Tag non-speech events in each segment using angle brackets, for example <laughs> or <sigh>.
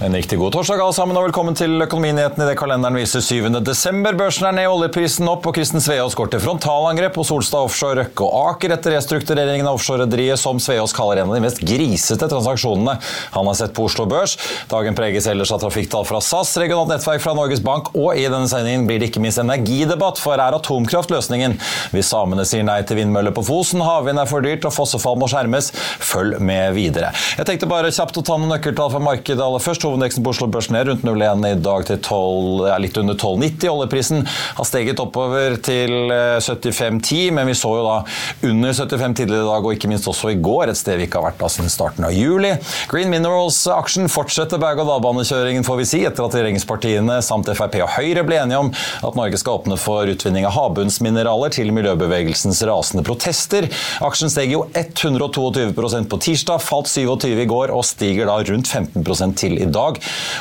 En riktig god torsdag alle sammen, og velkommen til Økonominyhetene det kalenderen viser 7. desember. Børsen er ned, oljeprisen opp, og Kristen Sveaas går til frontalangrep på Solstad Offshore, Røkke og Aker etter restruktureringen av offshorerederiet som Sveaas kaller en av de mest grisete transaksjonene han har sett på Oslo Børs. Dagen preges ellers av trafikktall fra SAS, regionalt nettverk fra Norges Bank, og i denne sendingen blir det ikke minst energidebatt, for er atomkraft løsningen? Hvis samene sier nei til vindmøller på Fosen, havvind er for dyrt og fossefall må skjermes, følg med videre. Jeg tenkte bare kjapt å ta noen nøkkeltall fra markedet aller først. Hovedindeksen på Oslo Børs ned rundt 0,1 i dag til 12, ja, litt under 12,90. Oljeprisen har steget oppover til eh, 75,10, men vi så jo da under 75 tidligere i dag, og ikke minst også i går, et sted vi ikke har vært da siden starten av juli. Green Minerals-aksjen fortsetter berg-og-dal-banekjøringen, får vi si, etter at regjeringspartiene samt Frp og Høyre ble enige om at Norge skal åpne for utvinning av havbunnsmineraler til miljøbevegelsens rasende protester. Aksjen steg jo 122% på tirsdag, falt 27 i går og stiger da rundt 15 til i dag.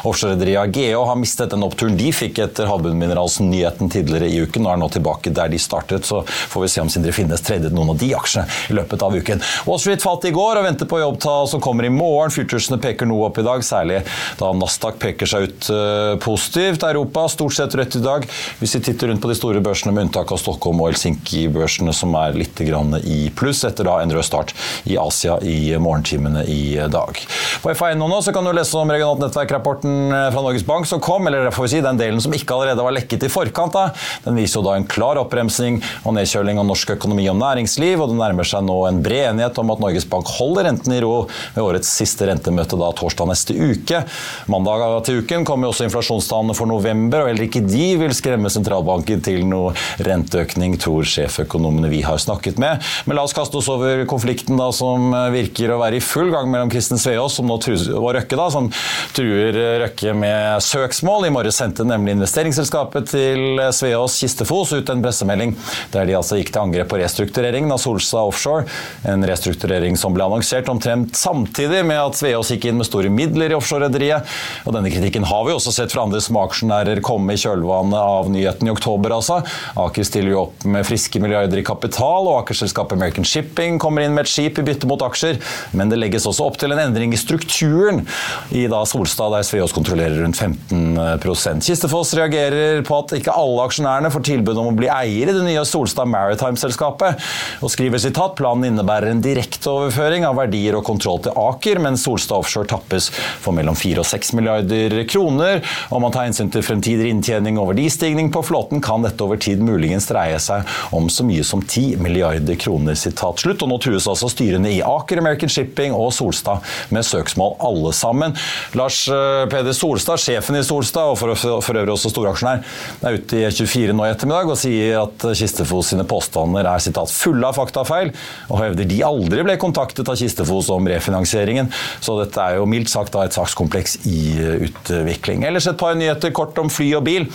Offshorerederiet GEO har mistet den oppturen de fikk etter havbunnmineralsnyheten tidligere i uken, og er nå tilbake der de startet. Så får vi se om Sindre Finnes tradet noen av de aksjene i løpet av uken. Wall Street falt i går og venter på jobbtall som kommer i morgen. Futuresene peker noe opp i dag, særlig da Nasdaq peker seg ut uh, positivt. Europa stort sett rødt i dag. Hvis vi titter rundt på de store børsene, med unntak av Stockholm og Helsinki-børsene, som er litt i pluss etter da en rød start i Asia i morgentimene i dag. På FA1 nå kan du lese om regionalt nettverk-rapporten fra Norges Bank som kom, eller får vi si den delen som ikke allerede var lekket i forkant. da. Den viser jo da en klar oppbremsing og nedkjøling av norsk økonomi og næringsliv, og det nærmer seg nå en bred enighet om at Norges Bank holder renten i ro ved årets siste rentemøte da torsdag neste uke. Mandag til uken kommer også inflasjonstallene for november, og heller ikke de vil skremme sentralbanken til noe renteøkning, tror sjeføkonomene vi har snakket med. Men la oss kaste oss over konflikten da som virker å være i full gang mellom Kristen Sveaas og Røkke, da, som truer Røkke med søksmål. I morges sendte nemlig investeringsselskapet til Sveås Kistefos ut en pressemelding der de altså gikk til angrep på restruktureringen av Solstad Offshore. En restrukturering som ble annonsert omtrent samtidig med at Sveås gikk inn med store midler i offshorerederiet. Og denne kritikken har vi også sett fra andre smaksjonærer komme i kjølvannet av nyheten i oktober, altså. Aker stiller jo opp med friske milliarder i kapital, og Akerselskapet American Shipping kommer inn med et skip i bytte mot aksjer. Men det legges også opp til en endring i strukturen i da Solstad, der Sveås kontrollerer rundt 15% Kistefoss reagerer på at ikke alle aksjonærene får tilbud om å bli eier i det nye Solstad Maritime-selskapet, og skriver sitat planen innebærer en direkteoverføring av verdier og kontroll til Aker, mens Solstad Offshore tappes for mellom 4 og 6 milliarder kroner. Om man tar hensyn til fremtidig inntjening og verdistigning på flåten, kan dette over tid muligens dreie seg om så mye som 10 milliarder kroner. Sitat slutt. Og nå trues altså styrene i Aker, American Shipping og Solstad med søksmål alle sammen. Lars eh, Peder Solstad, sjefen i Solstad, og for, for øvrig også storaksjonær, er ute i 24 nå i ettermiddag og sier at Kistefos sine påstander er sitat fulle av faktafeil, og hevder de aldri ble kontaktet av Kistefos om refinansieringen. Så dette er jo mildt sagt da et sakskompleks i utvikling. Ellers et par nyheter kort om fly og bil.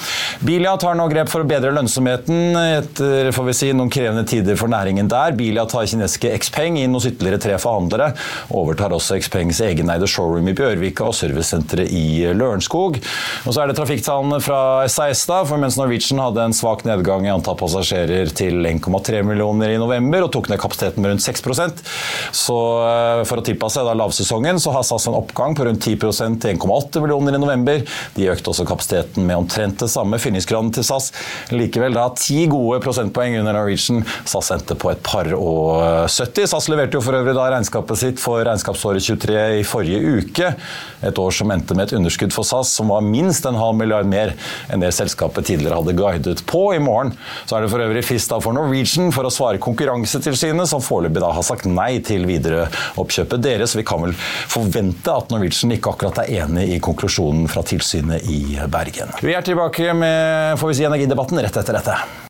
Bilia tar nå grep for å bedre lønnsomheten etter får vi si, noen krevende tider for næringen der. Bilia tar kinesiske Xpeng inn hos ytterligere tre forhandlere. Overtar også Xpengs egeneide showroom i Bjørvika og servicesenteret i Lørenskog. Og så er det trafikktallene fra SAS, da, for mens Norwegian hadde en svak nedgang i antall passasjerer til 1,3 millioner i november og tok ned kapasiteten med rundt 6% så eh, for å tilpasse da lavsesongen så har SAS en oppgang på rundt 10% til 1,8 millioner i november. De økte også kapasiteten med omtrent det samme. Fyllingsgraden til SAS likevel da ti gode prosentpoeng under Norwegian. SAS endte på et par og 70. SAS leverte jo for øvrig da regnskapet sitt for regnskapsåret 23 i forrige uke. Et år som endte med et underskudd for SAS som var minst en halv milliard mer enn det selskapet tidligere hadde guidet på. I morgen så er det for øvrig frist for Norwegian for å svare Konkurransetilsynet, som foreløpig da har sagt nei til videre oppkjøpet deres. Vi kan vel forvente at Norwegian ikke akkurat er enig i konklusjonen fra tilsynet i Bergen. Vi er tilbake med får vi si, energidebatten rett etter dette.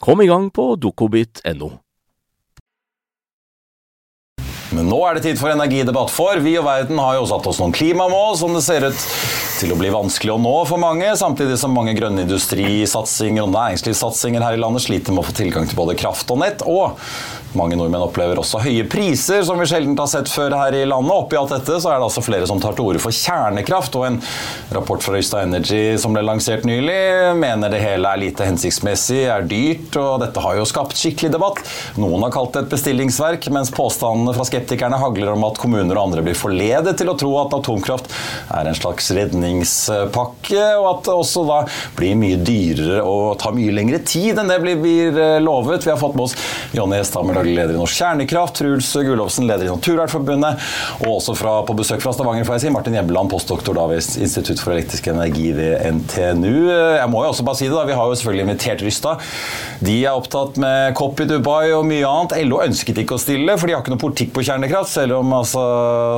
Kom i gang på dokobit.no. Men nå er det tid for energidebatt, for vi og verden har jo satt oss noen klimamål som det ser ut til å bli vanskelig å nå for mange, samtidig som mange grønne industrisatsinger og næringslivssatsinger her i landet sliter med å få tilgang til både kraft og nett, og mange nordmenn opplever også høye priser, som vi sjelden har sett før her i landet. Oppi alt dette så er det altså flere som tar til orde for kjernekraft, og en rapport fra Øystad Energy som ble lansert nylig, mener det hele er lite hensiktsmessig, er dyrt, og dette har jo skapt skikkelig debatt. Noen har kalt det et bestillingsverk, mens påstandene fra skeptikerne hagler om at kommuner og andre blir forledet til å tro at atomkraft er en slags redningspakke, og at det også da blir mye dyrere og tar mye lengre tid enn det blir, blir lovet. Vi har fått med oss Jonny Hesthammer, daglig leder i Norsk Kjernekraft, Truls Gullovsen leder i Naturvernforbundet, og også fra, på besøk fra Stavanger, får jeg si, Martin Hjemmeland, postdoktor da ved Institutt for elektrisk energi ved NTNU. Jeg må jo også bare si det, da, vi har jo selvfølgelig invitert Rystad. De er opptatt med COP i Dubai og mye annet. LO ønsket ikke å stille, for de har ikke noe politikk på kjernekraft, selv om altså,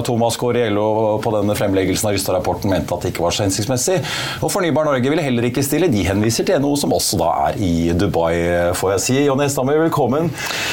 Thomas Kåre i LO på denne fremleggelsen av Rystad-rapporten mente at det ikke var så hensiktsmessig. Og Fornybar Norge ville heller ikke stille. De henviser til NHO, som også da er i Dubai, får jeg si. Jonny Hesthammer, velkommen.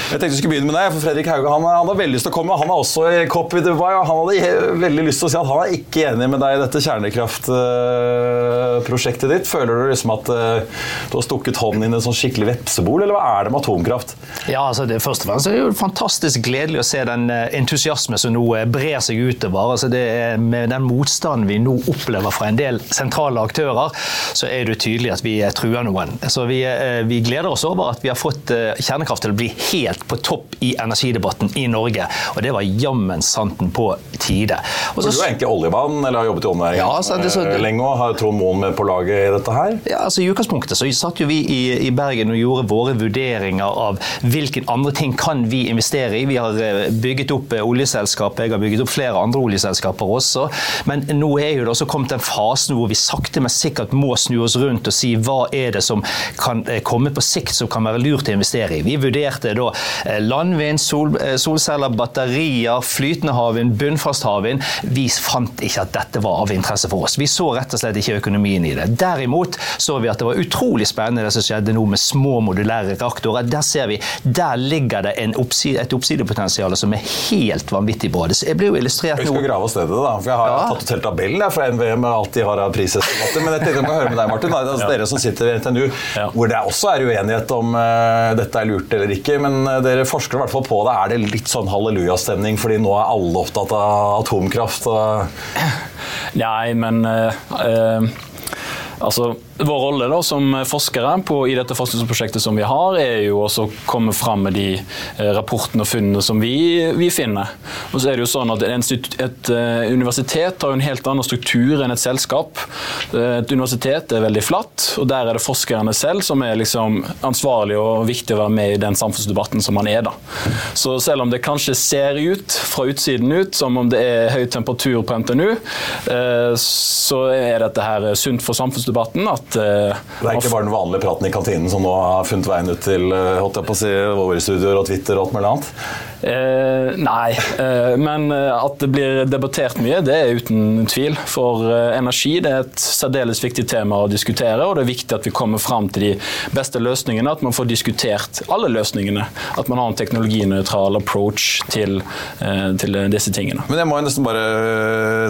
Jeg tenkte vi skulle begynne med deg, for Fredrik Hauge han, han har veldig lyst til å komme. Han er også i COP i Dubai, og han hadde veldig lyst til å si at han er ikke enig med deg i dette kjernekraftprosjektet ditt. Føler du liksom at uh, du har stukket hånden inn i en sånn skikkelig vepsebol, eller hva er det med atomkraft? Ja, altså det Først og fremst er det jo fantastisk gledelig å se den eh, entusiasme som nå eh, brer seg utover. Altså det er Med den motstanden vi nå opplever fra en del sentrale aktører, så er det tydelig at vi truer noen. Så vi, vi gleder oss over at vi har fått kjernekraft til å bli helt på topp i energidebatten i Norge. Og det var jammen santen på tide. Og så, du er egentlig oljemann, eller har jobbet i oljenæringen ja, altså, det, så, det, lenge og har Trond Moen med på laget i dette her? Ja, altså I utgangspunktet så satt jo vi i, i, Bergen og gjorde våre vurderinger av hvilke andre ting kan vi investere i. Vi har bygget opp oljeselskap, jeg har bygget opp flere andre oljeselskaper også. Men nå er jo det også kommet den fasen hvor vi sakte, men sikkert må snu oss rundt og si hva er det som kan komme på sikt som kan være lurt å investere i. Vi vurderte da landvind, sol, solceller, batterier, flytende havvind, bunnfast havvind. Vi fant ikke at dette var av interesse for oss. Vi så rett og slett ikke økonomien i det. Derimot så vi at det var utrolig spennende det som skjedde nå med små modulære reaktorer. Der ser vi, der ligger det oppside, et oppsidepotensial som er helt vanvittig bra. Det blir jo illustrert nå. Vi skal grave oss ned i det, da. For jeg har ja. tatt ut hele tabellen jeg, fra NVE med alt de har av prisestimater. Men jeg tenkte jeg må høre med deg, Martin. Altså, ja. Dere som sitter i NTNU, ja. hvor det også er uenighet om uh, dette er lurt eller ikke. Men dere forskere i hvert fall på det, er det litt sånn hallelujastemning fordi nå er alle opptatt av atomkraft? Nei, men uh, Altså, vår rolle da, som forskere på, i dette forskningsprosjektet som vi har, er jo å komme fram med de eh, rapportene og funnene som vi, vi, finner. Og så er det jo sånn at Et, uh, universitet har en helt annen struktur enn et selskap. Uh, et universitet er veldig flatt, og der er det forskerne selv som er liksom ansvarlig og viktig å være med i den samfunnsdebatten som man er. da. Så selv om det kanskje ser ut fra utsiden ut som om det er høy temperatur på NTNU, så er dette her sunt for samfunnsdebatten debatten at uh, Det er ikke bare den vanlige praten i kantinen som nå har funnet veien ut til uh, holdt jeg på å si, våre studioer og Twitter og alt mulig annet? Eh, nei, eh, men at det blir debattert mye, det er uten tvil. For eh, energi det er et særdeles viktig tema å diskutere, og det er viktig at vi kommer fram til de beste løsningene. At man får diskutert alle løsningene. At man har en teknologinøytral approach til, eh, til, disse tingene. Men jeg må jo nesten bare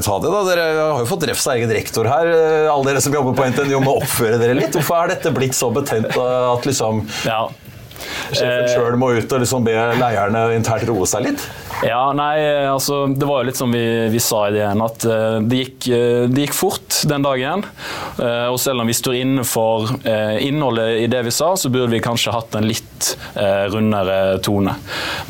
ta det, da. Dere har jo fått refs av egen rektor her. Alle dere som jobber på NTNU må oppføre dere litt. Hvorfor er dette blitt så betent at liksom ja. Sjefen eh, sjøl må ut og liksom be leierne internt roe seg litt? Ja, nei, altså Det var jo litt som vi, vi sa i det igjen, at uh, det, gikk, det, gikk, fort den dagen. Og selv om vi står inne for innholdet i det vi sa, så burde vi kanskje hatt en litt rundere tone.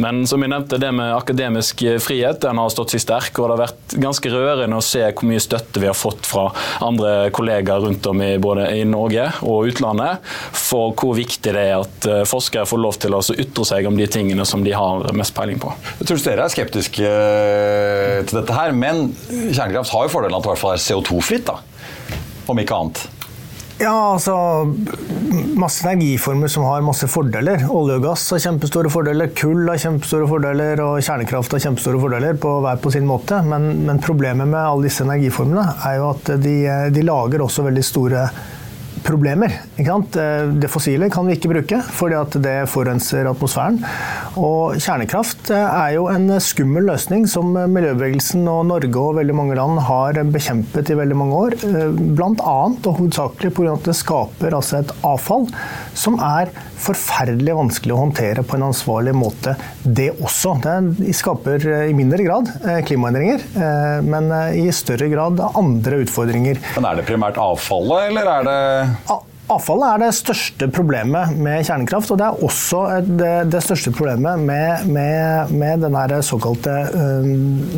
Men som jeg nevnte, det med akademisk frihet den har stått seg sterk. Og det har vært ganske rørende å se hvor mye støtte vi har fått fra andre kollegaer rundt om i både i Norge og utlandet for hvor viktig det er at forskere får lov til å ytre seg om de tingene som de har mest peiling på. Jeg tror dere er skeptiske eh, til dette her, men kjernekraft har jo fordelen at det er CO2-fritt, da. Om ikke annet. Ja, altså Masse energiformer som har masse fordeler. Olje og gass har kjempestore fordeler, kull har kjempestore fordeler, og kjernekraft har kjempestore fordeler på hver på sin måte. Men, men problemet med alle disse energiformene er jo at de, de lager også veldig store problemer. Eh, det fossile kan vi ikke bruke fordi det forurenser atmosfæren. Og kjernekraft eh, er jo en skummel løsning som miljøbevegelsen og Norge og veldig mange land har bekjempet i veldig mange år. Eh, Bl.a. og hovedsakelig pga. at det skaper altså et avfall som er forferdelig vanskelig å håndtere på en ansvarlig måte, det også. Det skaper i mindre grad klimaendringer, men i større grad andre utfordringer. Men Er det primært avfallet, eller er det Avfallet er det største problemet med kjernekraft, og det er også det, det største problemet med, med, med den såkalte øh,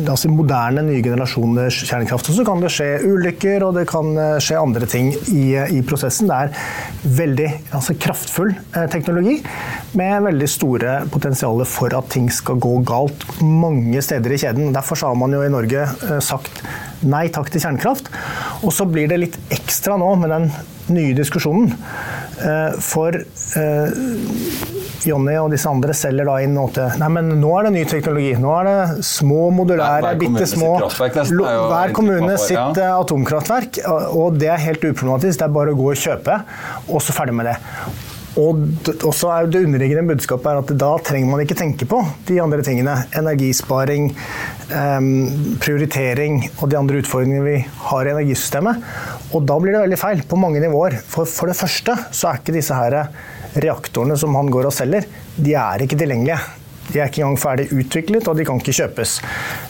altså moderne nye generasjoners kjernekraft. Og så kan det skje ulykker, og det kan øh, skje andre ting i, i prosessen. Det er veldig altså kraftfull uh, teknologi med veldig store potensialer for at ting skal gå galt mange steder i kjeden. Derfor har man jo i Norge sagt nei takk til kjernekraft. Og så blir det litt ekstra nå med den nye diskusjonen. Eh, for eh, Jonny og disse andre selger da inn til Nei, men nå er det ny teknologi. Nå er det små modulære, bitte små Hver kommune sitt ja. atomkraftverk. Og det er helt uproblematisk. Det er bare å gå og kjøpe, og så ferdig med det. Og også er Det underliggende budskapet er at da trenger man ikke tenke på de andre tingene. Energisparing, prioritering og de andre utfordringene vi har i energisystemet. Og da blir det veldig feil på mange nivåer. For, for det første så er ikke disse her reaktorene som han går og selger, de er ikke tilgjengelige. De er ikke engang ferdig utviklet, og de kan ikke kjøpes.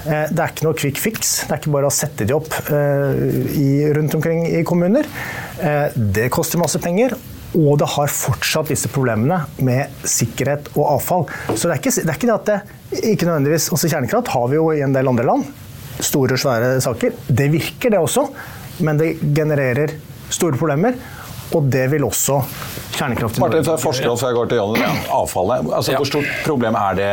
Eh, det er ikke noe quick fix. Det er ikke bare å sette de opp eh, rundt omkring i kommuner. Eh, det koster masse penger, og det har fortsatt disse problemene med sikkerhet og avfall. Så det er ikke det, er ikke det at det ikke nødvendigvis Også Kjernekraft har vi jo i en del andre land. Store, svære saker. Det virker, det også, men det genererer store problemer. Og det vil også kjernekraft i Martin, forsker, før jeg går til Jan, avfallet. Altså, hvor stort problem er det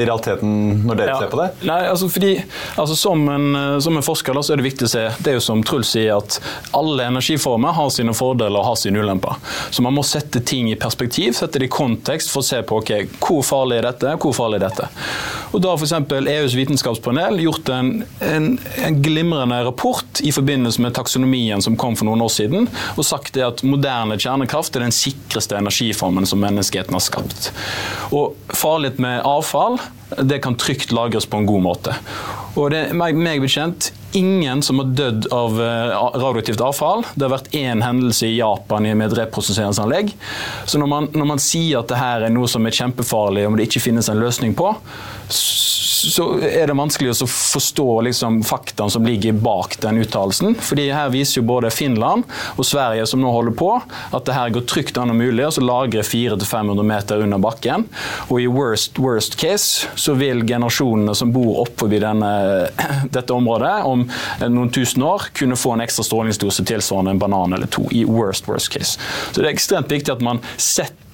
i realiteten når dere ja. ser på det? Nei, altså fordi, altså som, en, som, en, forsker da, så er det viktig å se det er jo som Truls sier, at alle energiformer har sine fordeler og har sine ulemper. Så man må sette ting i perspektiv, sette det i kontekst for å se på okay, hvor farlig er dette, hvor farlig er dette. Og Da har f.eks. EUs vitenskapspanel gjort en, en, en, glimrende rapport i forbindelse med taksonomien som kom for noen år siden, og sagt det at moderne kjernekraft er den sikreste energiformen som menneskeheten har skapt. Og farlig med avfall det kan trygt lagres på en god måte. Og det er meg bekjent ingen som har dødd av eh, radioaktivt avfall. Det har vært én hendelse i Japan med et reprosesseringsanlegg. Så når man, når man sier at det her er noe som er kjempefarlig, om det ikke finnes en løsning på, så er det vanskelig å forstå liksom, faktaene som ligger bak den uttalelsen. Fordi her viser jo både Finland og Sverige som nå holder på, at det her går trygt an og mulig å lagre 400-500 meter under bakken. Og i worst, worst case så vil generasjonene som bor oppå <clears throat> dette området om noen tusen år, kunne få en ekstra strålingsdose tilsvarende en banan eller to. i worst, worst case. Så det er ekstremt viktig at man setter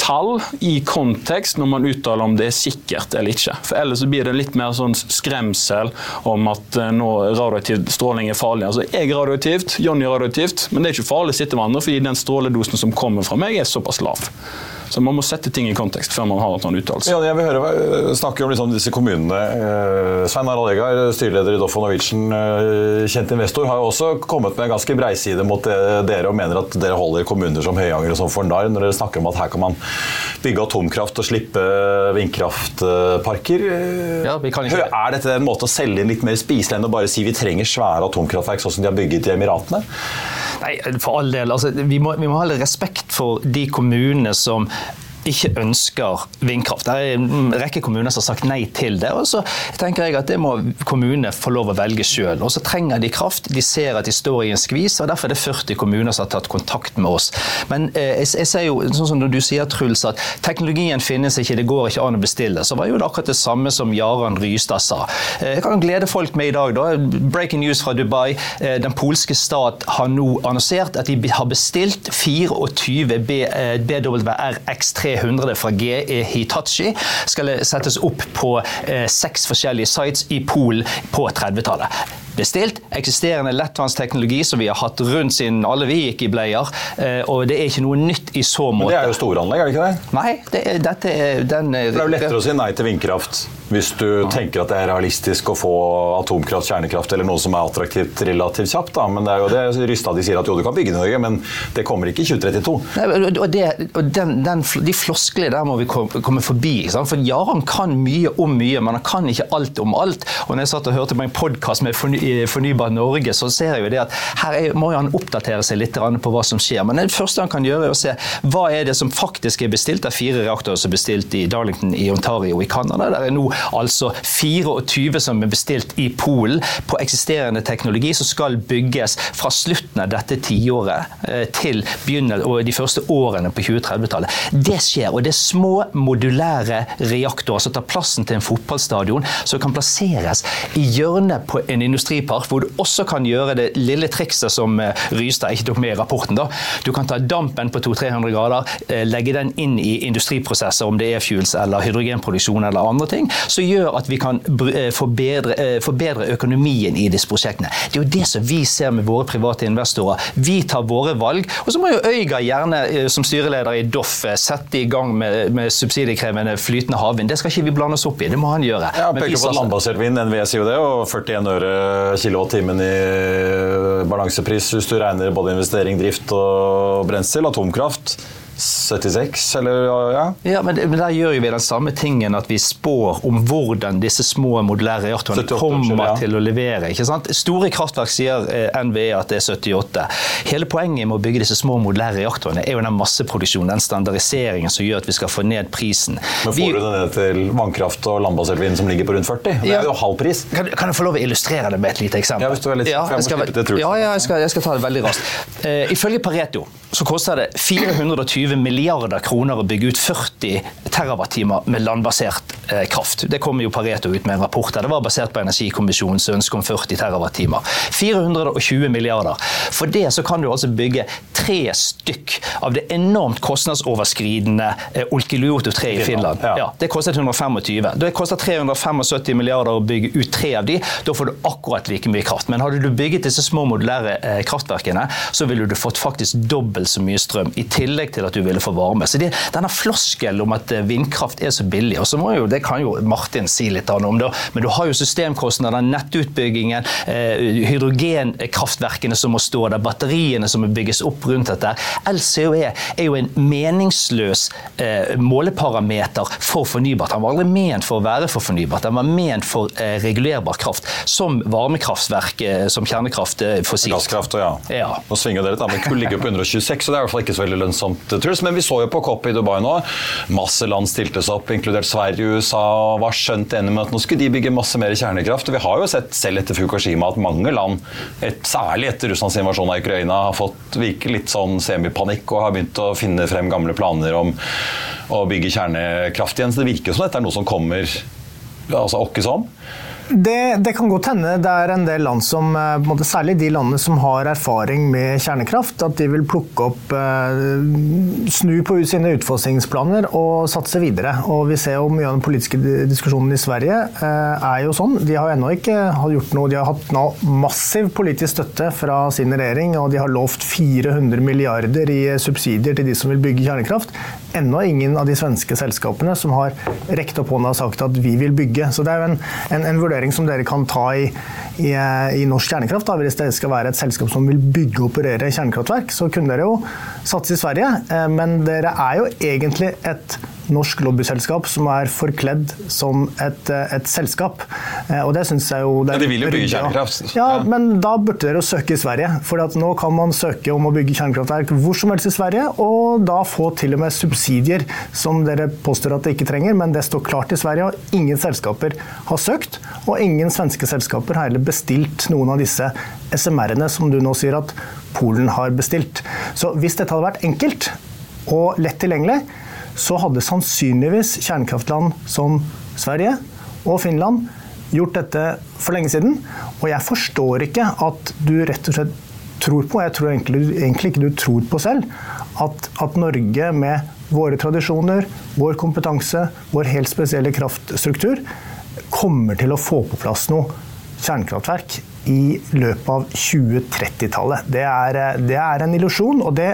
tall i kontekst når man uttaler om det er sikkert eller ikke. For Ellers blir det litt mer sånn skremsel om at eh, nå radioaktiv stråling er farlig. Altså, Jeg er radioaktivt, Jonny er radioaktivt, men det er ikke farlig å sitte med andre fordi den stråledosen som kommer fra meg, er såpass lav. Så Man må sette ting i kontekst før man har en sånn uttalelse. Ja, jeg vil høre, eh, snakke om liksom disse kommunene. Eh, Svein Harald Egar, styreleder i Doff Norwegian, eh, kjent investor, har jo også kommet med en ganske breiside mot dere og mener at dere holder kommuner som Høyanger og sånn for narr når dere snakker om at her kan man bygge atomkraft og slippe vindkraftparker. Ja, er dette en måte å selge inn litt mer spiselig enn å bare si vi trenger svære atomkraftverk sånn som de har bygget i Emiratene? Nei, for all del. Altså, vi, må, vi må ha respekt for de kommunene som ikke ønsker vindkraft. Det er en rekke kommuner som har sagt nei til det. og så tenker jeg at Det må kommunene få lov å velge sjøl. Så trenger de kraft. De ser at de står i en skvis, og derfor er det 40 kommuner som har tatt kontakt med oss. Men eh, jeg, jeg, ser jo, sånn som du sier, Truls, at teknologien finnes ikke, det går ikke an å bestille. Så var jo det akkurat det samme som Jaran Rystad sa. Eh, jeg kan glede folk med i dag. da. Breaking news fra Dubai. Eh, den polske stat har nå annonsert at de har bestilt 24 BWR X3 300 fra GE Hitachi skal settes opp på eh, seks forskjellige sites i Polen på 30-tallet bestilt. Eksisterende lettvannsteknologi som vi har hatt rundt siden alle vi gikk i bleier. Eh, og det er ikke noe nytt i så måte. Men det er jo storanlegg, er det ikke det? Nei, det er, dette er den Det er jo lettere å si nei til vindkraft hvis du ja. tenker at det er realistisk å få atomkraft, kjernekraft eller noe som er attraktivt relativt kjapt. Da. Men det er jo det Rystad de sier at jo, du kan bygge i Norge, men det kommer ikke i 2032. Nei, og, det, og den, den, De flosklene der må vi komme forbi. Sant? For ja, han kan mye om mye, men han kan ikke alt om alt. Og når jeg satt og hørte på en podkast med forny Fornybar Norge, så ser jeg jo det at her er, må han oppdatere seg litt på hva som skjer. Men det første han kan gjøre, er å se hva er det som faktisk er bestilt. Det er fire reaktorer som er bestilt i Darlington i Ontario i Canada. Der er nå altså 24 som er bestilt i Polen på eksisterende teknologi som skal bygges fra slutten av dette tiåret eh, til begynnelsen og de første årene på 2030-tallet. Det skjer. Og det er små modulære reaktorer som tar plassen til en fotballstadion, som kan plasseres i hjørnet på en industripark, hvor du også kan gjøre det lille trikset som eh, Rystad ikke tok med i rapporten. Da. Du kan ta dampen på 200-300 grader, eh, legge den inn i industriprosesser, om det er fuels eller hydrogenproduksjon eller andre ting, som gjør at vi kan eh, forbedre, forbedre økonomien i disse prosjektene. Det er jo det som vi ser med våre private investorer. Vi tar våre valg. Og så må jo Øyga gjerne som styreleder i Doff sette i gang med, med subsidiekrevende flytende havvind. Det skal ikke vi blande oss opp i, det må han gjøre. Ja, peker på landbasert vind, NVE sier jo det, og 41 øre kilowattimen i balansepris hvis du regner både investering, drift og brensel. Atomkraft 76, eller ja? Ja, men, men der gjør vi den samme tingen at vi spår om hvordan disse små modulære reaktorene kommer ja. til å levere. ikke sant? Store kraftverk sier eh, NVE at det er 78. Hele poenget med å bygge disse små modulære reaktorene er jo den masseproduksjonen, den standardiseringen som gjør at vi skal få ned prisen. Men får vi, du det ned til vannkraft og landbasert vind som ligger på rundt 40? Det er jo halv pris. Kan, kan, jeg få lov å illustrere det med et lite eksempel? Ja, hvis du er litt, ja, jeg skal, ja, ja jeg, skal, jeg skal ta det veldig raskt. Uh, ifølge Pareto så koster det 420 milliarder kroner å bygge ut 40 terawattimer med landbasert eh, kraft. Det kom jo Pareto ut med en rapport der. Det var basert på Energikommisjonens ønske om 40 terawattimer. 420 milliarder. For det så kan du altså bygge tre stykk av det enormt kostnadsoverskridende eh, Olkiluoto 3 i Finland. Ja. Ja, det kostet 125. Det koster 375 milliarder å bygge ut tre av de. Da får du akkurat like mye kraft. Men hadde du bygget disse små modulære eh, kraftverkene, så ville du fått faktisk dobbelt dobbelt så mye strøm, i tillegg til at du ville få varme. Så det, denne floskelen om at eh, vindkraft er så billig, og så må jo, det kan jo Martin si litt om, det, men du har jo systemkostnader, nettutbyggingen, eh, hydrogenkraftverkene som må stå der, batteriene som må bygges opp rundt dette. LCOE er jo en meningsløs eh, måleparameter for fornybart. Han var aldri ment for å være for fornybart, han var ment for eh, regulerbar kraft, som varmekraftverk, eh, som kjernekraft eh, fossilt. Gasskraft ja. Ja. Nå svinger det litt, men kull ligger på 126, <laughs> så det er i hvert fall ikke så veldig lønnsomt. Truls. Men vi så jo på COP i Dubai nå. Masse land stilte seg opp, inkludert Sverige USA, var skjønt enige med at nå skulle de bygge masse mer kjernekraft. Og vi har jo sett selv etter Fukushima at mange land, et, særlig etter Russlands invasjon av Ukraina, har fått litt sånn semipanikk og har begynt å finne frem gamle planer om å bygge kjernekraft igjen. Så det virker som dette er noe som kommer altså åkke som. Det, det, kan godt hende det er en del land som, eh, særlig de landene som har erfaring med kjernekraft, at de vil plukke opp eh, Snu på sine utfasingsplaner og satse videre. Og Vi ser jo mye av den politiske diskusjonen i Sverige eh, er jo sånn. De har ennå ikke gjort noe. De har hatt nå massiv politisk støtte fra sin regjering, og de har lovt 400 milliarder i subsidier til de som vil bygge kjernekraft. Ennå ingen av de svenske selskapene som har rekt opp hånda og sagt at vi vil bygge. Så det er jo en, en, en vurdering som dere kan ta i, i, i norsk kjernekraft. Da. Hvis det skal være et selskap som vil bygge og operere kjernekraftverk, så kunne dere jo satse i Sverige. Eh, men dere er jo egentlig et norsk lobbyselskap som er forkledd som et, eh, et selskap. Eh, og det syns jeg jo ja, De vil jo bygge kjernekraft. Ja, men da burde dere søke i Sverige. For nå kan man søke om å bygge kjernekraftverk hvor som helst i Sverige, og da få til og med subsidier som dere påstår at dere ikke trenger, men det står klart i Sverige, og ingen selskaper har søkt. Og ingen svenske selskaper har heller bestilt noen av disse SMR-ene som du nå sier at Polen har bestilt. Så hvis dette hadde vært enkelt og lett tilgjengelig, så hadde sannsynligvis kjernekraftland som Sverige og Finland gjort dette for lenge siden. Og jeg forstår ikke at du rett og slett tror på, jeg tror egentlig, egentlig ikke du tror på selv, at, at Norge med våre tradisjoner, vår kompetanse, vår helt spesielle kraftstruktur, kommer til å få på plass noe kjernekraftverk i løpet av 2030-tallet. Det, det, er en illusjon, og det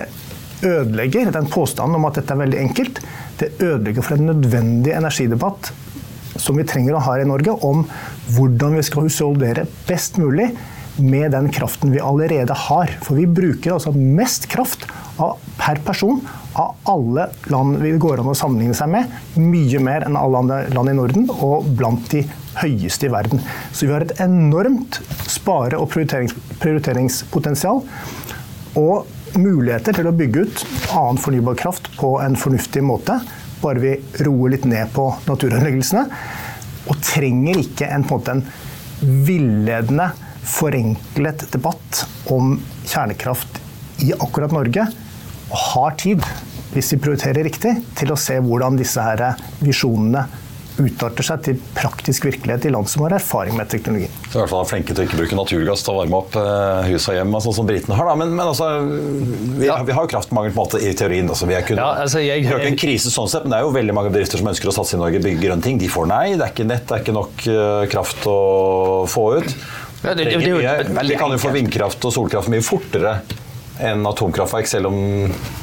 ødelegger den påstanden om at dette er veldig enkelt. Det ødelegger for en nødvendig energidebatt som vi trenger å ha i Norge, om hvordan vi skal husholdere best mulig med den kraften vi allerede har. For vi bruker altså mest kraft per person av alle land vi går an å sammenligne seg med. Mye mer enn alle andre land i Norden, og blant de høyeste i verden. Så vi har et enormt spare- og prioriterings prioriteringspotensial. Og muligheter til å bygge ut annen fornybar kraft på en fornuftig måte. Bare vi roer litt ned på naturødeleggelsene. Og trenger ikke en, på en, måte, en villedende, forenklet debatt om kjernekraft i akkurat Norge. Og har tid, hvis vi prioriterer riktig, til å se hvordan disse her visjonene utarter seg til praktisk virkelighet i land som har erfaring med teknologi. Så i hvert fall er flinke til å ikke bruke naturgass til å varme opp eh, hus og hjem, sånn som britene har. Da. Men, men altså, vi, ja. vi, har jo kraftmangel på en måte i teorien. Altså, vi er kun, ja, altså, jeg, har ikke en krise sånn sett, men det er jo veldig mange bedrifter som ønsker å satse i Norge, bygge grønne ting. De får nei. Det er ikke nett, det er ikke nok uh, kraft å få ut. Ja, det, det, det, de kan jo få vindkraft og solkraft mye fortere enn atomkraftverk, selv om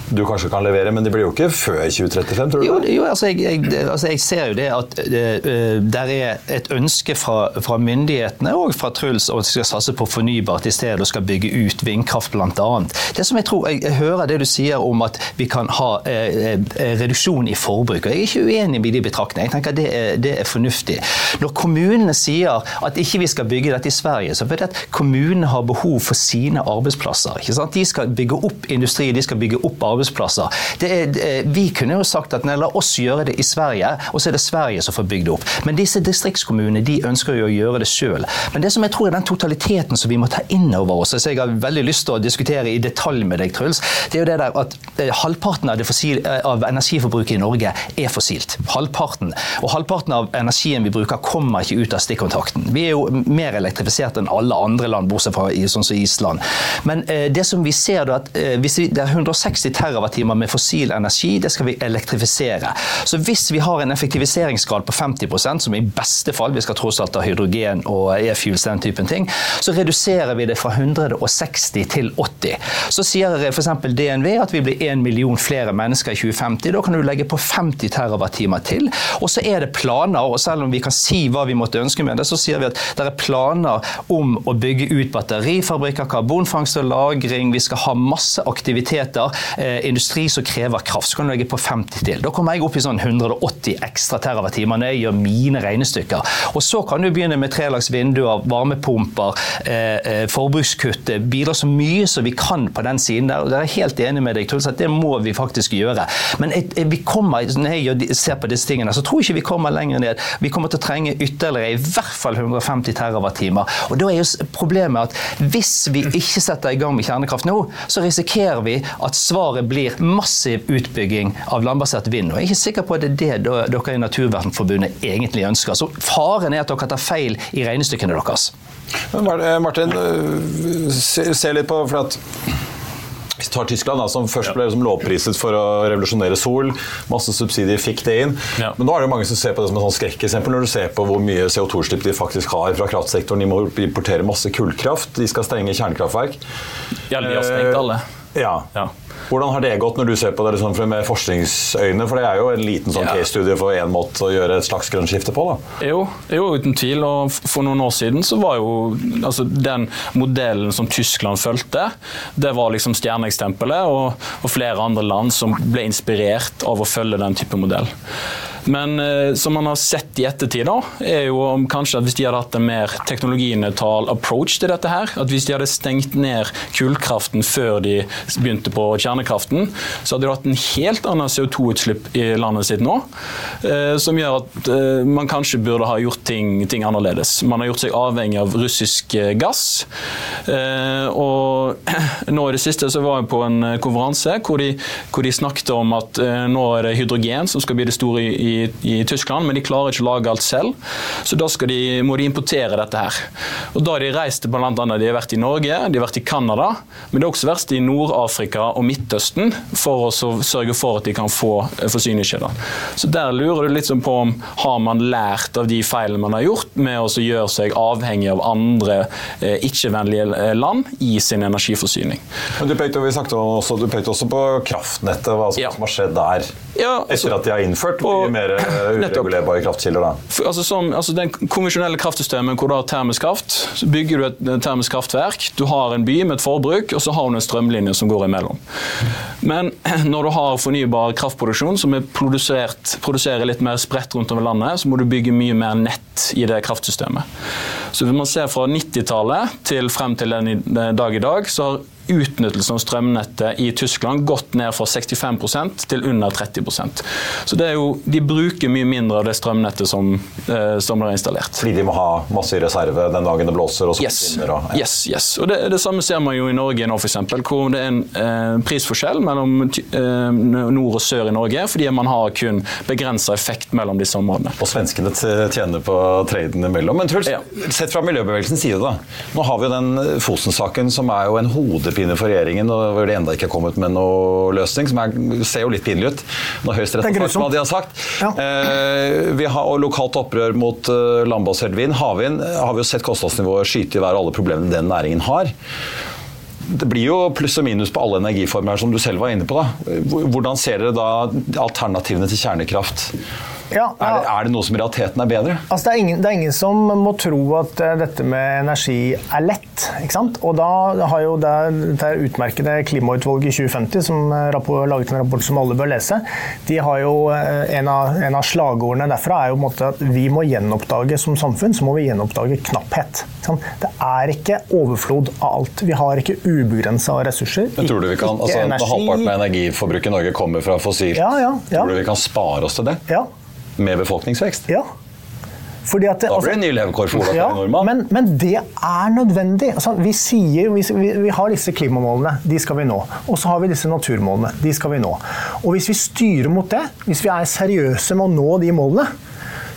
du kanskje kan levere, men det blir jo ikke før 2035, tror du? Jo, jo altså, jeg, jeg, altså, jeg, ser jo det at uh, der er et ønske fra, fra myndighetene og fra Truls om at de skal satse på fornybart i stedet og skal bygge ut vindkraft bl.a. Det som jeg tror, jeg, hører det du sier om at vi kan ha uh, reduksjon i forbruk. og Jeg er ikke uenig med de betraktningene. Jeg tenker det er, det er fornuftig. Når kommunene sier at ikke vi skal bygge dette i Sverige, så fordi at kommunene har behov for sine arbeidsplasser. De skal bygge opp industri, de skal bygge opp arbeidsplasser arbeidsplasser. Er, vi kunne jo sagt at nei, la oss gjøre det i Sverige, og så er det Sverige som får bygd det opp. Men disse distriktskommunene de ønsker jo å gjøre det sjøl. Men det som jeg tror er den totaliteten som vi må ta inn over oss, som jeg har veldig lyst til å diskutere i detalj med deg, Truls, det er jo det der at eh, halvparten av, fossil, eh, av energiforbruket i Norge er fossilt. Halvparten. Og halvparten av energien vi bruker, kommer ikke ut av stikkontakten. Vi er jo mer elektrifisert enn alle andre land, bortsett fra sånn som Island. Men eh, det som vi ser da, at hvis vi, det er 160 TWh med fossil energi, det skal vi elektrifisere. Så hvis vi har en effektiviseringsgrad på 50% som i beste fall, vi skal tross alt ha hydrogen og e-fuels, den typen ting, så reduserer vi det fra 160 til 80. Så sier f.eks. DNV at vi blir 1 million flere mennesker i 2050. Da kan du legge på 50 terawattimer til. Og så er det planer, og selv om vi kan si hva vi måtte ønske med det, så sier vi at det er planer om å bygge ut batterifabrikker, karbonfangst og -lagring. Vi skal ha masse aktiviteter. Eh, industri som krever kraft. Så kan du legge på 50 til. Da kommer jeg opp i sånn 180 ekstra terawattimer når jeg gjør mine regnestykker. Og så kan du begynne med trelags vinduer, varmepumper, eh, eh, forbrukskutt. Bidra så mye som vi kan på den siden der. og der er helt enig med deg, Truls, at det må vi faktisk gjøre. Men jeg, jeg, vi kommer, når jeg ser på disse tingene, så tror jeg ikke vi kommer lenger ned. Vi kommer til å trenge ytterligere i hvert fall 150 TWh. Og da er jo problemet at hvis vi ikke setter i gang med kjernekraft nå, så risikerer vi at svaret blir massiv utbygging av landbasert vind. Og jeg er ikke sikker på at det er det dere i Naturvernforbundet egentlig ønsker. Så faren er at dere tar feil i regnestykkene deres. Martin, se, se litt på for at hvis tar Tyskland, da, som først ble liksom lovpriset for å revolusjonere sol. Masse subsidier fikk det inn. Ja. Men nå er det mange som ser på det som et sånn skrekkeksempel når du ser på hvor mye CO2-slipp de faktisk har fra kraftsektoren. De må importere masse kullkraft, de skal stenge kjernekraftverk. Ja, de har stengt alle. Ja. Ja. Hvordan har det gått når du ser på det liksom med forskningsøyne? For det er jo en liten sånn Ja. case-studie for én måte å gjøre et slags grønt skifte på. da. Jo, jo, uten tvil. Og for noen år siden så var jo altså, den modellen som Tyskland fulgte, det var liksom stjerneekstempelet, og, og flere andre land som ble inspirert av å følge den type modell. Men eh, som man har sett i ettertid, da, er jo om kanskje at hvis de hadde hatt en mer teknologinøytral approach til dette her, at hvis de hadde stengt ned kullkraften før de begynte på kjernekraften, så hadde de hatt en helt annen CO2-utslipp i landet sitt nå, eh, som gjør at eh, man kanskje burde ha gjort ting, ting annerledes. Man har gjort seg avhengig av russisk eh, gass. Eh, og <clears throat> nå i det siste så var jeg på en eh, konferanse hvor de, hvor de snakket om at nå er det hydrogen som skal bli det store i, i, i Tyskland, men de klarer ikke å lage alt selv. Så da skal de, må de importere dette her. Og da har de reist til bl.a. De har vært i Norge, de har vært i Canada, men det er også verst i Nord-Afrika og Midtøsten for å sørge for at de kan få eh, forsyningskjeder. Så der lurer du litt sånn på om har man lært av de feilene man har gjort med å gjøre seg avhengig av andre eh, ikke-vennlige eh, land i sin energiforsyning. Men du pekte, vi også, du pekte også på kraftnettet, hva som, Ja. har skjedd der. Ja, etter Etter at de har innført og- mye mer eh, Nettopp. uregulerbare kraftkilder. da. For, altså, som, altså Den konvensjonelle kraftsystemet hvor du har termisk kraft, så bygger du et et termisk kraftverk. Du har en by med et forbruk, og så har du en strømlinje som går imellom. Men <clears throat> når du har fornybar kraftproduksjon som er produserer litt mer spredt rundt over landet, så må du bygge mye mer nett i det kraftsystemet. Så hvis man ser fra 90-tallet til frem til den dag i dag, så har utnyttelsen av strømnettet i Tyskland gått ned fra 65% til under 30% Så det er jo, De bruker mye mindre av det strømnettet som, eh, som er installert. Fordi de må ha masse i reserve den dagen det blåser og Yes, finner Og, ja. yes, yes. Og det, det samme ser man jo i Norge nå, f.eks. Hvor det er en eh, prisforskjell mellom eh, nord og sør i Norge, fordi man har kun begrensa effekt mellom disse områdene. Og svenskene tjener på traden imellom. Men Truls, Ja. sett fra miljøbevegelsens side, da. Nå har vi jo den Fosen-saken som er jo en hodepine for regjeringen, og hvor det enda ikke er kommet med noe løsning. Som er, ser jo litt pinlig ut når Høyesterett Det er har sagt hva de har sagt. Ja. Eh, vi har og lokalt opprør mot uh, landbasert vind. Havvind har vi jo sett kostnadsnivået skyte i været, alle problemene den næringen har. Det blir jo pluss og minus på alle energiformer, som du selv var inne på. da. Hvordan ser dere da alternativene til kjernekraft? Ja, Er, det, ja. er det noe som i realiteten er bedre? Altså, det, er ingen, det er ingen som må tro at eh, dette med energi er lett. Ikke sant? Og da har jo det, det utmerkede klimautvalget i 2050, som eh, rapport, laget en rapport som alle bør lese, de har jo eh, en av, en av slagordene derfra er jo på en måte at vi må gjenoppdage som samfunn så må vi gjenoppdage knapphet. Sant? Det er ikke overflod av alt. Vi har ikke ubegrensa ressurser. Men tror du vi kan, altså, energi. Halvparten av energiforbruket i Norge kommer fra fossilt, Ja, ja, ja. tror du vi kan spare oss til det? Ja. Med befolkningsvekst? ja. Fordi at Da blir det en ny levekår for Ola Ja, men, men det er nødvendig. Altså, vi sier, vi, vi har disse klimamålene, de skal vi nå. Og så har vi disse naturmålene, de skal vi nå. Og hvis vi styrer mot det, hvis vi er seriøse med å nå de målene,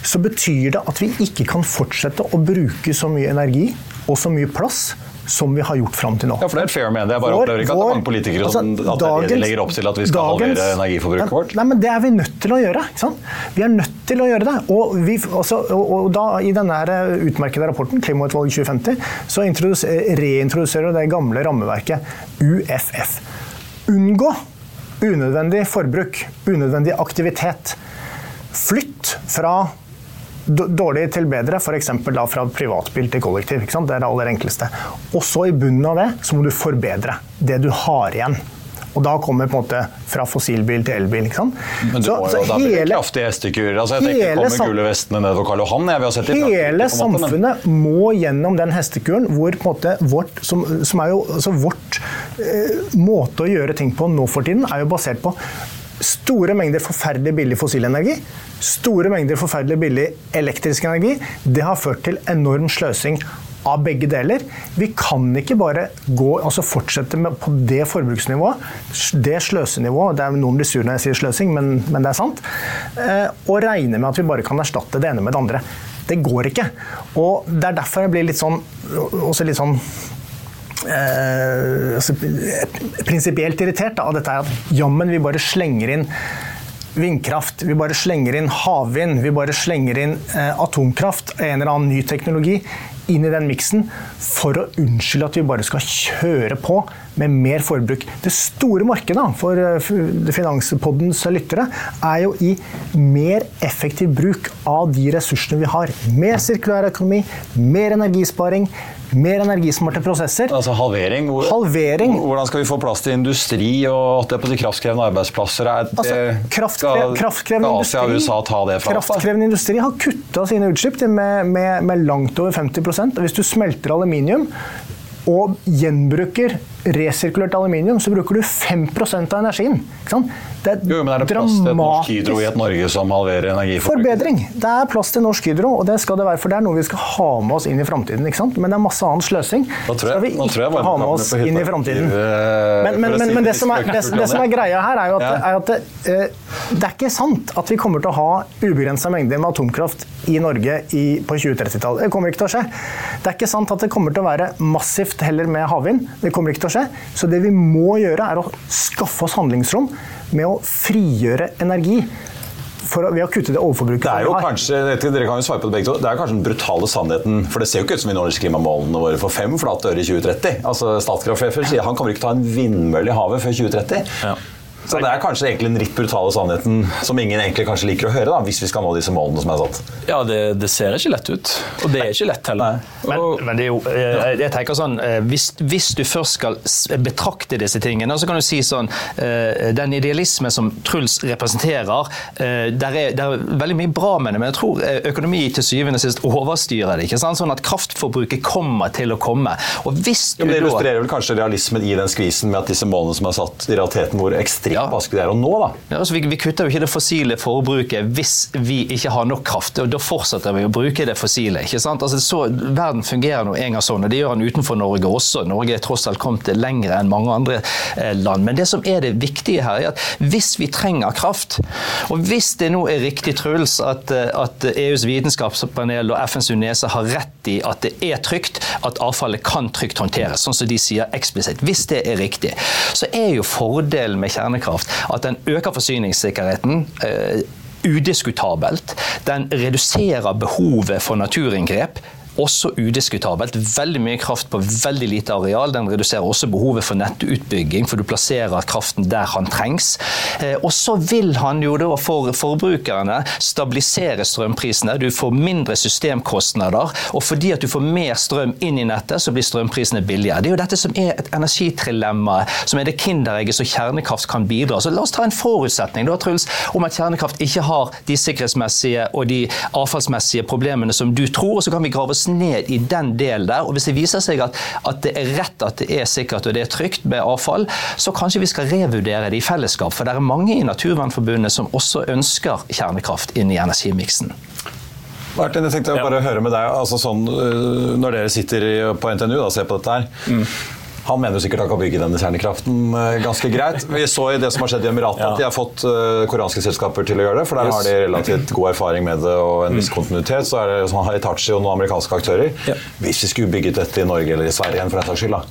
så betyr det at vi ikke kan fortsette å bruke så mye energi og så mye plass som vi har gjort fram til nå. Ja, for det er fair med det. Jeg bare Vår- opplever ikke at det er mange politikere altså, som at er de legger opp til at vi skal dagens- halvere energiforbruket vårt. Nei, men Det er vi nødt til å gjøre. ikke sant? Vi er nødt til å gjøre det. Og, vi, også, og, og da, I denne utmerkede rapporten, Klimautvalget 2050, så introdus- reintroduserer det gamle rammeverket UFF. Unngå unødvendig forbruk, unødvendig aktivitet. Flytt fra dårlig til bedre, f.eks. da fra privatbil til kollektiv. Det er det aller enkleste. Og så i bunnen av det så må du forbedre det du har igjen. Og da kommer på en måte fra fossilbil til elbil. ikke sant? Men du Så- må så jo, da blir det kraftige hestekurer. Altså, jeg tenker, hele kommer gule vestene nedover Karl Johan? Jeg, vil ha sett det Hele måte, men- samfunnet må gjennom den hestekuren hvor på en måte vårt, som, som er jo, altså vårt eh, måte å gjøre ting på nå for tiden, er jo basert på store mengder forferdelig billig fossil energi, store mengder forferdelig billig elektrisk energi. Det har ført til enorm sløsing av begge deler. Vi kan ikke bare gå, altså fortsette med, på det forbruksnivået, det sløsenivået, det er noen blir sur når jeg sier sløsing, men, men det er sant, eh, og regne med at vi bare kan erstatte det ene med det andre. Det går ikke. Og det er derfor jeg blir litt sånn, også litt sånn eh, altså, prinsipielt irritert av dette er at jammen vi bare slenger inn vindkraft, vi bare slenger inn havvind, vi bare slenger inn eh, atomkraft, en eller annen ny teknologi inn i den miksen for å unnskylde at vi bare skal kjøre på med mer forbruk. Det store markedet for eh, Finanspoddens lyttere er jo i mer effektiv bruk av de ressursene vi har. Mer sirkulær økonomi, mer energisparing, mer energismarte prosesser. Altså halvering. Hvor, Halvering. Hvordan skal vi få plass til industri og at det er på de kraftkrevende arbeidsplasser? Er Altså, kraftkre kraftkrevende skal Asia og industri- USA ta det fra? Kraftkrevende industri har kutta sine utslipp med, med, med langt over 50 og Hvis du smelter aluminium og gjenbruker resirkulert aluminium, så bruker du 5% av energien. Det er, Jo, men er det plass til et norsk Hydro i et Norge som halverer energiforbruket? Forbedring. Det er plass til Norsk Hydro, og det skal det være, for det er noe vi skal ha med oss inn i framtiden. Men det er masse annen sløsing. så tror jeg- vi ikke ha med oss inn i framtiden. Eh, Men, men, men, men det det, som er, det, det som er greia her, er jo at, er at det, eh, det er ikke sant at vi kommer til å ha ubegrensa mengder med atomkraft i Norge i, på 2030-tallet. Det kommer ikke til å skje. Det er ikke sant at det kommer til å være massivt heller med havvind. Det kommer ikke til å skje. Så det vi må gjøre, er å skaffe oss handlingsrom med å frigjøre energi. For ved å kutte det overforbruket Det er jo kanskje, dere kan jo svare på Det begge to, det er kanskje den brutale sannheten, for det ser jo ikke ut som vi når klimamålene våre for fem flate øre i 2030. Altså Statkraftsjefen sier han kommer ikke ta en vindmølle i havet før 2030. Ja. Så det er kanskje egentlig den litt brutale sannheten som ingen egentlig kanskje liker å høre, da, hvis vi skal nå disse målene som er satt. Ja, det, det ser ikke lett ut. Og det er ikke lett heller. Men, men det er jo, eh, jeg tenker sånn, eh, hvis, hvis du først skal betrakte disse tingene, så kan du si sånn eh, Den idealisme som Truls representerer, der er, der er veldig mye bra med det, men jeg tror økonomi til syvende og sist overstyrer det. ikke sant? Sånn at kraftforbruket kommer til å komme. Og hvis du Ja, men det illustrerer vel kanskje realismen i den skvisen med at disse målene som er satt, i realiteten hvor ekstremt Ja. vanskelig det er å nå, da. Ja, altså vi, vi kutter jo ikke det fossile forbruket hvis vi ikke har nok kraft. og Da fortsetter vi å bruke det fossile. ikke sant? Altså så, verden fungerer nå en gang sånn, og det gjør den utenfor Norge også. Norge er tross alt kommet lenger enn mange andre eh, land. Men det som er det viktige her, er at hvis vi trenger kraft, og hvis det nå er riktig, Truls, at, eh, at EUs vitenskapspanel og FNs UNESA har rett i at det er trygt, at avfallet kan trygt håndteres, sånn som de sier eksplisitt. Hvis det er riktig, så er jo fordelen med kjernekraft at den øker forsyningssikkerheten. eh, udiskutabelt. Den reduserer behovet for naturinngrep. Også udiskutabelt. Veldig mye kraft på veldig lite areal. Den reduserer også behovet for nettutbygging, for du plasserer kraften der han trengs. Eh, Og så vil han jo da for forbrukerne stabilisere strømprisene. Du får mindre systemkostnader, og fordi at du får mer strøm inn i nettet, så blir strømprisene billigere. Det er jo dette som er et energitrilemma, som er det kinderegget som kjernekraft kan bidra. Så la oss ta en forutsetning da, Truls, om at kjernekraft ikke har de sikkerhetsmessige og de avfallsmessige problemene som du tror, og så kan vi grave oss ned i den delen der. Og hvis det viser seg at, at det er rett at det er sikkert og det er trygt med avfall, så kanskje vi skal revurdere det i fellesskap. For det er mange i Naturvernforbundet som også ønsker kjernekraft inn i energimiksen. Martin, jeg tenkte bare høre med deg, altså sånn, øh, når dere sitter på NTNU og ser på dette her. Han mener jo sikkert han kan bygge denne kjernekraften eh, ganske greit. Vi så i det som har skjedd i Emiratene at de har fått eh, koreanske selskaper til å gjøre det. For der har de relativt god erfaring med det og en viss kontinuitet. Så er det sånn Hitachi og noen amerikanske aktører. Hvis vi skulle bygget dette i Norge eller i Sverige, igjen, for den saks skyld, da,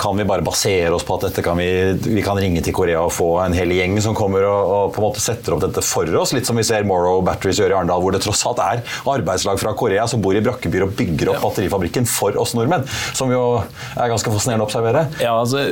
kan vi bare basere oss på at dette kan vi, vi kan ringe til Korea og få en hel gjeng som kommer og, og på en måte setter opp dette for oss. Litt som vi ser Morrow Batteries gjøre i Arendal, hvor det tross alt er arbeidslag fra Korea som bor i brakkebyer og bygger opp batterifabrikken for oss nordmenn. Som jo er ganske fascinerende å observere. Ja, altså,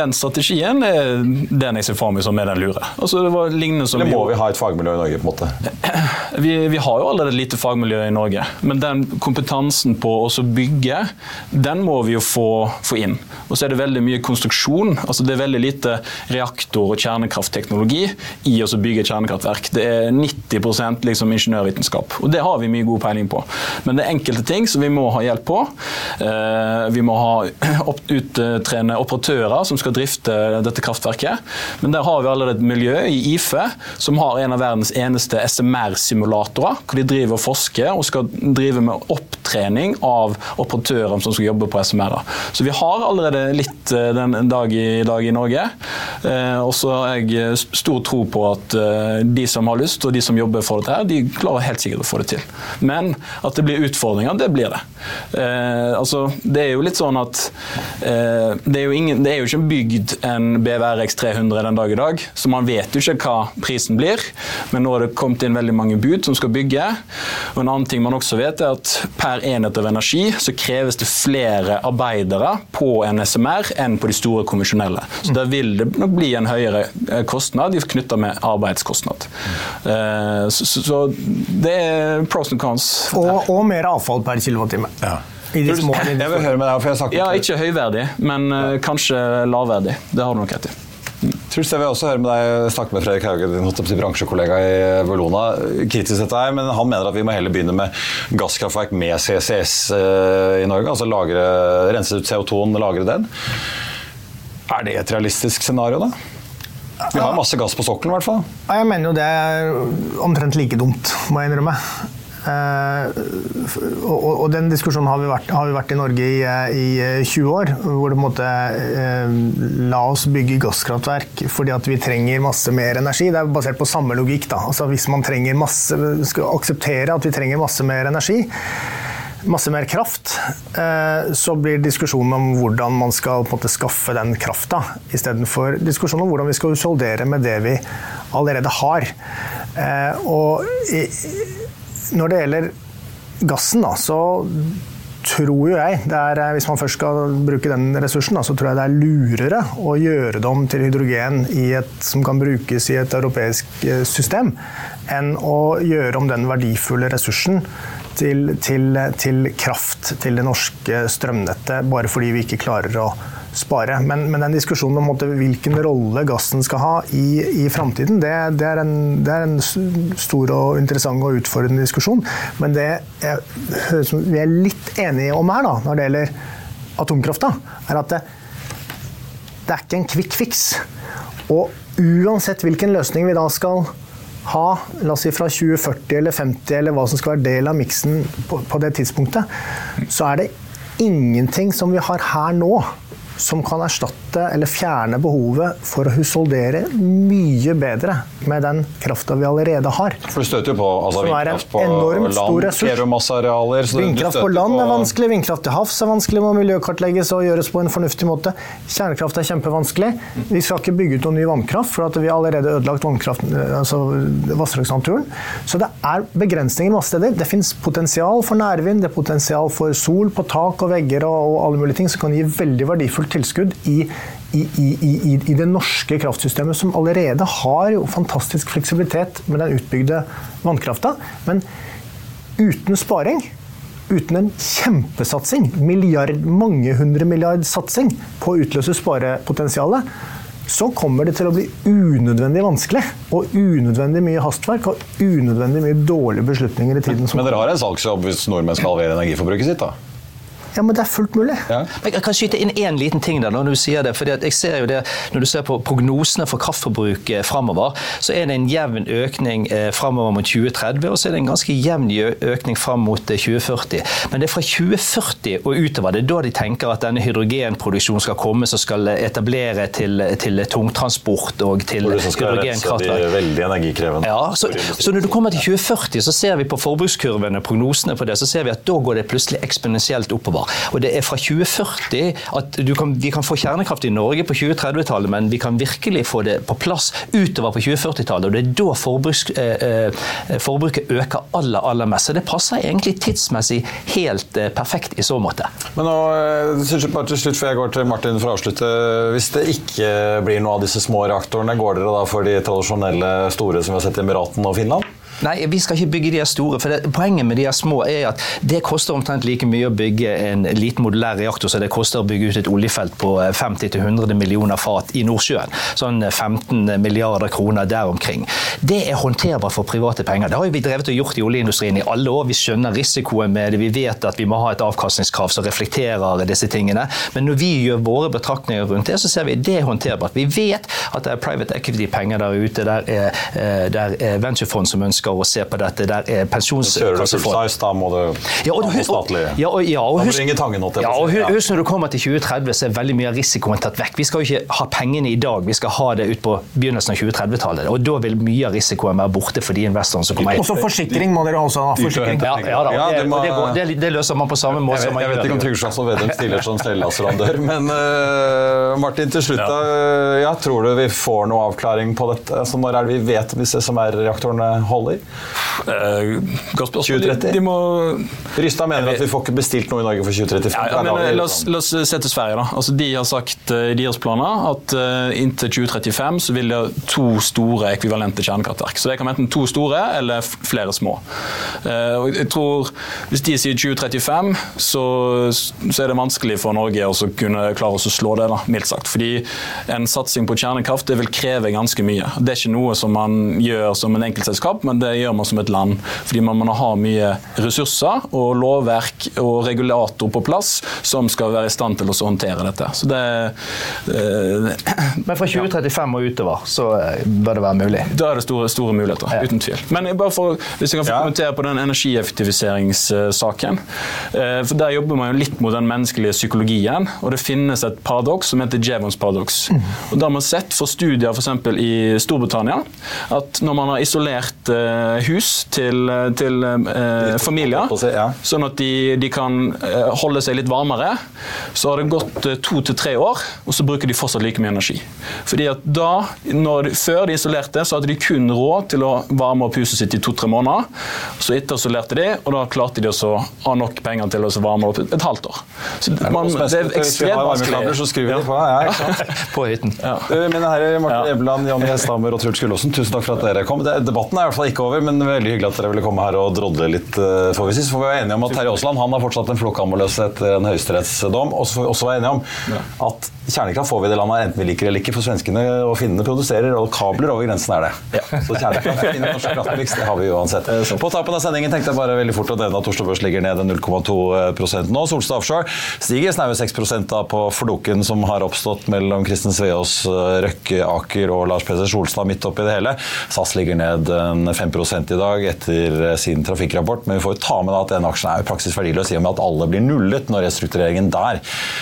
Den strategien er den jeg ser for meg som er den lure. Altså, det var lignende som Eller må vi ha et fagmiljø i Norge? på en måte? <clears throat> vi, vi har jo allerede et lite fagmiljø i Norge, men den kompetansen på å bygge, den må vi jo få, få inn. Og så er det veldig mye konstruksjon. altså Det er veldig lite reaktor- og kjernekraftteknologi i å bygge kjernekraftverk. Det er 90% liksom ingeniørvitenskap, og det har vi mye god peiling på. Men det er enkelte ting som vi må ha hjelp på. Eh, Vi må ha <clears throat> opp, uttrene operatører som skal drifte dette kraftverket. Men der har vi allerede et miljø i IFE som har en av verdens eneste SMR-simulatorer, hvor de driver og forsker og skal drive med opptrening av operatører som skal jobbe på SMR-er. Så vi har allerede litt eh, den dag i dag i Norge. Eh, Og så har jeg eh, stor tro på at de som har lyst, og de som jobber for dette, de klarer helt sikkert å få det til. Men at det blir utfordringer, det blir det. Altså, det er jo litt sånn at eh, det, er jo ingen, det er jo ikke bygd en BWRX 300 den dag i dag, så man vet jo ikke hva prisen blir. Men nå er det kommet inn veldig mange bud som skal bygge. Og en annen ting man også vet er at Per enhet av energi så kreves det flere arbeidere på en SMR enn på de store konvensjonelle. Så da vil det nok bli en høyere eh, kostnad knytta med arbeidskostnad. Eh, Så, det er pros and cons. Og, og mer avfall per kilowattime. I de små Jeg vil høre med deg, for jeg snakket Ja, ikke høyverdig, men uh, kanskje lavverdig. Det har du nok rett i. Truls, jeg vil også høre med deg snakke med Fredrik Hauge, din bransjekollega i Bellona. Kritisk dette her, men han mener at vi må heller begynne med gasskraftverk med CCS eh, i Norge. Altså lagre, rense ut CO2-en, lagre den. Er det et realistisk scenario, da? Vi har masse gass på sokkelen, i hvert fall. Ja, jeg mener jo det er omtrent like dumt, må jeg innrømme. Eh, og, den diskusjonen har vi vært, har vi vært i Norge i, eh, i eh, 20 år. Hvor det på en måte eh, La oss bygge gasskraftverk fordi at vi trenger masse mer energi. Det er basert på samme logikk. da. Altså Hvis man trenger masse, skal akseptere at vi trenger masse mer energi, masse mer kraft, eh, så blir diskusjonen om hvordan man skal på en måte skaffe den krafta, istedenfor diskusjonen om hvordan vi skal husholdere med det vi allerede har. Eh, Og når det gjelder gassen, da, så tror jo jeg er, eh, Hvis man først skal bruke den ressursen, da, så tror jeg det er lurere å gjøre det om til hydrogen et, som kan brukes i et europeisk eh, system, enn å gjøre om den verdifulle ressursen til, til, til kraft til det norske strømnettet, bare fordi vi ikke klarer å spare. Men, men den diskusjonen om måte, hvilken rolle gassen skal ha i, i framtiden, det, det, er en, det er en stor og interessant og utfordrende diskusjon. Men det som vi er litt enige om her, da, når det gjelder atomkrafta, er at det, det er ikke en quick fix. Og uansett hvilken løsning vi da skal ha, la oss si fra 2040 eller 50 eller hva som skal være del av miksen på, på det tidspunktet, så er det ingenting som vi har her nå som kan erstatte eller fjerne behovet for å husholdere mye bedre med den krafta vi allerede har. For du støter jo på altså, vindkraft på land, ressurs. masse arealer. Vindkraft på land er vanskelig, vindkraft til havs er vanskelig, må miljøkartlegges og gjøres på en fornuftig måte. Kjernekraft er kjempevanskelig. Vi skal ikke bygge ut noen ny vannkraft, for at vi har allerede ødelagt vannkraft, altså vassdragsnaturen. Så det er begrensninger masse steder. Det finnes potensial for nærvind, det er potensial for sol på tak og vegger og, og alle mulige ting som kan gi veldig verdifullt tilskudd i i, i, i, i det norske kraftsystemet, som allerede har jo fantastisk fleksibilitet med den utbygde vannkrafta. Men uten sparing, uten en kjempesatsing, milliard, mange hundre milliard satsing på å utløse sparepotensialet, så kommer det til å bli unødvendig vanskelig. Og unødvendig mye hastverk og unødvendig mye dårlige beslutninger i tiden som Men dere har en salgsjobb hvis nordmenn skal halvere energiforbruket sitt, da? Ja, men det er fullt mulig. Men Jeg kan skyte inn én liten ting der når du sier det. fordi at jeg ser jo det, Når du ser på prognosene for kraftforbruk framover, så er det en jevn økning eh, framover mot 2030, og så er det en ganske jevn økning fram mot eh, 2040. Men det er fra 2040 og utover. Det er da de tenker at denne hydrogenproduksjonen skal komme, som skal etablere til, til tungtransport og til hydrogenkraftverk. veldig energikrevende. Ja, så, så når du kommer til 2040, så ser vi på forbrukskurvene, prognosene på det, så ser vi at da går det plutselig eksponentielt oppover. Og det er fra 2040 at kan, vi kan få kjernekraft i Norge på 2030-tallet, men vi kan virkelig få det på plass utover på 2040-tallet. Og det er da forbruks, eh, eh, forbruket øker aller, aller mest. Så det passer egentlig tidsmessig helt eh, perfekt i så måte. Men nå, eh, bare til slutt, før jeg går til Martin for å avslutte. Hvis det ikke blir noe av disse små reaktorene, går dere da for de tradisjonelle store som vi har sett i Emiraten og Finland? Nei, vi skal ikke bygge de store. for det, Poenget med de små er at det koster omtrent like mye å bygge en liten modulær reaktor som det koster å bygge ut et oljefelt på eh, 50-100 millioner fat i Nordsjøen. Sånn eh, 15 milliarder kroner der omkring. Det er håndterbart for private penger. Det har vi drevet og gjort i oljeindustrien i alle år. Vi skjønner risikoen med det. Vi vet at vi må ha et avkastningskrav som reflekterer disse tingene. Men når vi gjør våre betraktninger rundt det, så ser vi at det er håndterbart. Vi vet at det er private equity-penger der ute. Der er, eh, der er venturefond som ønsker å se på dette. Der er Kjører du pensjonskassefond. full size, da må det Ja, og, og, ja, og, ja, og Da må husk, du jeg ja, og husk når du kommer til 2030, så er veldig mye av risikoen tatt vekk. Vi skal jo ikke ha pengene i dag, vi skal ha det ut på begynnelsen av 2030-tallet. Og da vil mye av risikoen være borte for de investorene som kommer inn. Også forsikring må dere også ha. Forsikring. Ja, ja, da, det, og det, går, det, det løser man på samme måte Jeg som man jeg vet ikke om. Trygve Slagsvold Vedum stiller som stellasserandør, <laughs> men uh, Martin, til slutt. Ja, tror du vi får noe avklaring på dette? Altså, når er det vi vet disse som SMR-reaktorene holder? Eh, godt spørsmål. 2030? De, må Rystad mener at vi får ikke bestilt noe i Norge for 2035. Ja, ja, men, eh, la, oss, la oss se til Sverige. da. Altså, de har sagt eh, i deres planer at uh, inntil 2035 så vil de ha to store ekvivalente kjernekraftverk. Så det kan være enten to store eller flere små. Uh, og jeg tror Hvis de sier 2035, så, så er det vanskelig for Norge å kunne klare å slå det, da, mildt sagt. Fordi en satsing på kjernekraft det vil kreve ganske mye. Det er ikke noe som man gjør som en enkeltselskap, men det gjør man som et land. Fordi man må ha mye ressurser og lovverk og regulator på plass som skal være i stand til å håndtere dette. Så det eh, Men fra 2035 og utover så eh, bør det være mulig. Da er det store, store muligheter, Ja. uten tvil. Men bare for, hvis jeg kan få Ja. kommentere på den energieffektiviseringssaken. eh, For Der jobber man jo litt mot den menneskelige psykologien. og Det finnes et paradoks som heter Jevons paradoks. Og Da har man sett for studier f.eks. i Storbritannia at når man har isolert eh, hus til, til eh, familier, ja. sånn at de, de kan eh, holde seg litt varmere, så har det gått eh, to til tre år, og så bruker de fortsatt like mye energi. Fordi at da, når, Før de isolerte, så hadde de kun råd til å varme opp huset sitt i to-tre måneder. Så etterisolerte de, og da klarte de også å ha nok penger til å varme opp et, halvt år. Så man, det er ekstremt vanskelig. så skriver de på. Ja, ikke sant? <laughs> På hytten. Ja. Mine herrer, Martin Ebland, Jonny Hesthammer og Truls Gullåsen, tusen takk for at dere kom. Det, debatten er i hvert fall ikke over, men veldig hyggelig at dere ville komme her og drodle litt. Eh, for vi synes. får vi være enige om at Terje Aasland har fortsatt en flokkammerløs etter en høyesterettsdom. Og så får vi også være enige om at kjernekraft får vi i det landet enten vi liker eller ikke, for svenskene og finnene produserer, og kabler over grensen er det. Så kjernekraft finner norsk kraftmiks, det har vi uansett. På tapen av sendingen tenkte jeg bare veldig fort å nevne at Oslo Børs ligger ned 0,2 nå. Solstad Offshore stiger snaue 6 da på floken som har oppstått mellom Kristin Sveaas, eh, Røkke Aker og Lars Peder Solstad midt oppi det hele. SAS ligger ned 5 1 i dag etter eh, sin trafikkrapport, men vi får jo ta med at denne aksjen er praksis verdiløs i og med at alle blir nullet når restruktureringen der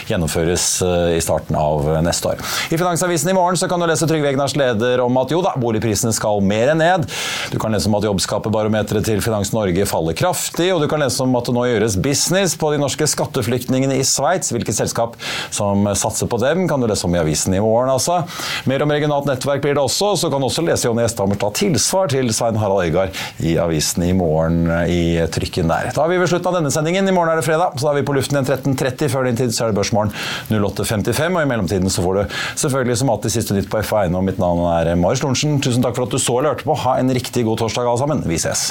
gjennomføres eh, i starten av eh, neste år. I Finansavisen i morgen kan du lese Trygve Egnars leder om at jo da, boligprisene skal mer enn ned. Du kan lese om at jobbskaperbarometeret til Finans Norge faller kraftig, og du kan lese om at det nå gjøres business på de norske skatteflyktningene i Sveits. Hvilket selskap som satser på dem, kan du lese om i avisen i morgen, altså. Mer om regionalt nettverk blir det også, så kan du også lese Jonny Gjesthammer ta tilsvar til Svein Harald Øygard i avisen i morgen i trykken der. Da er vi ved slutten av denne sendingen. I morgen er det fredag, så da er vi på luften igjen 13.30. Før din tid så er det Børsmorgen 08.55, og i mellomtiden så får du selvfølgelig som alltid siste nytt på FA Eiendom. Mitt navn er Marius Lorentzen. Tusen takk for at du så eller hørte på. Ha en riktig god torsdag alle sammen. Vi ses.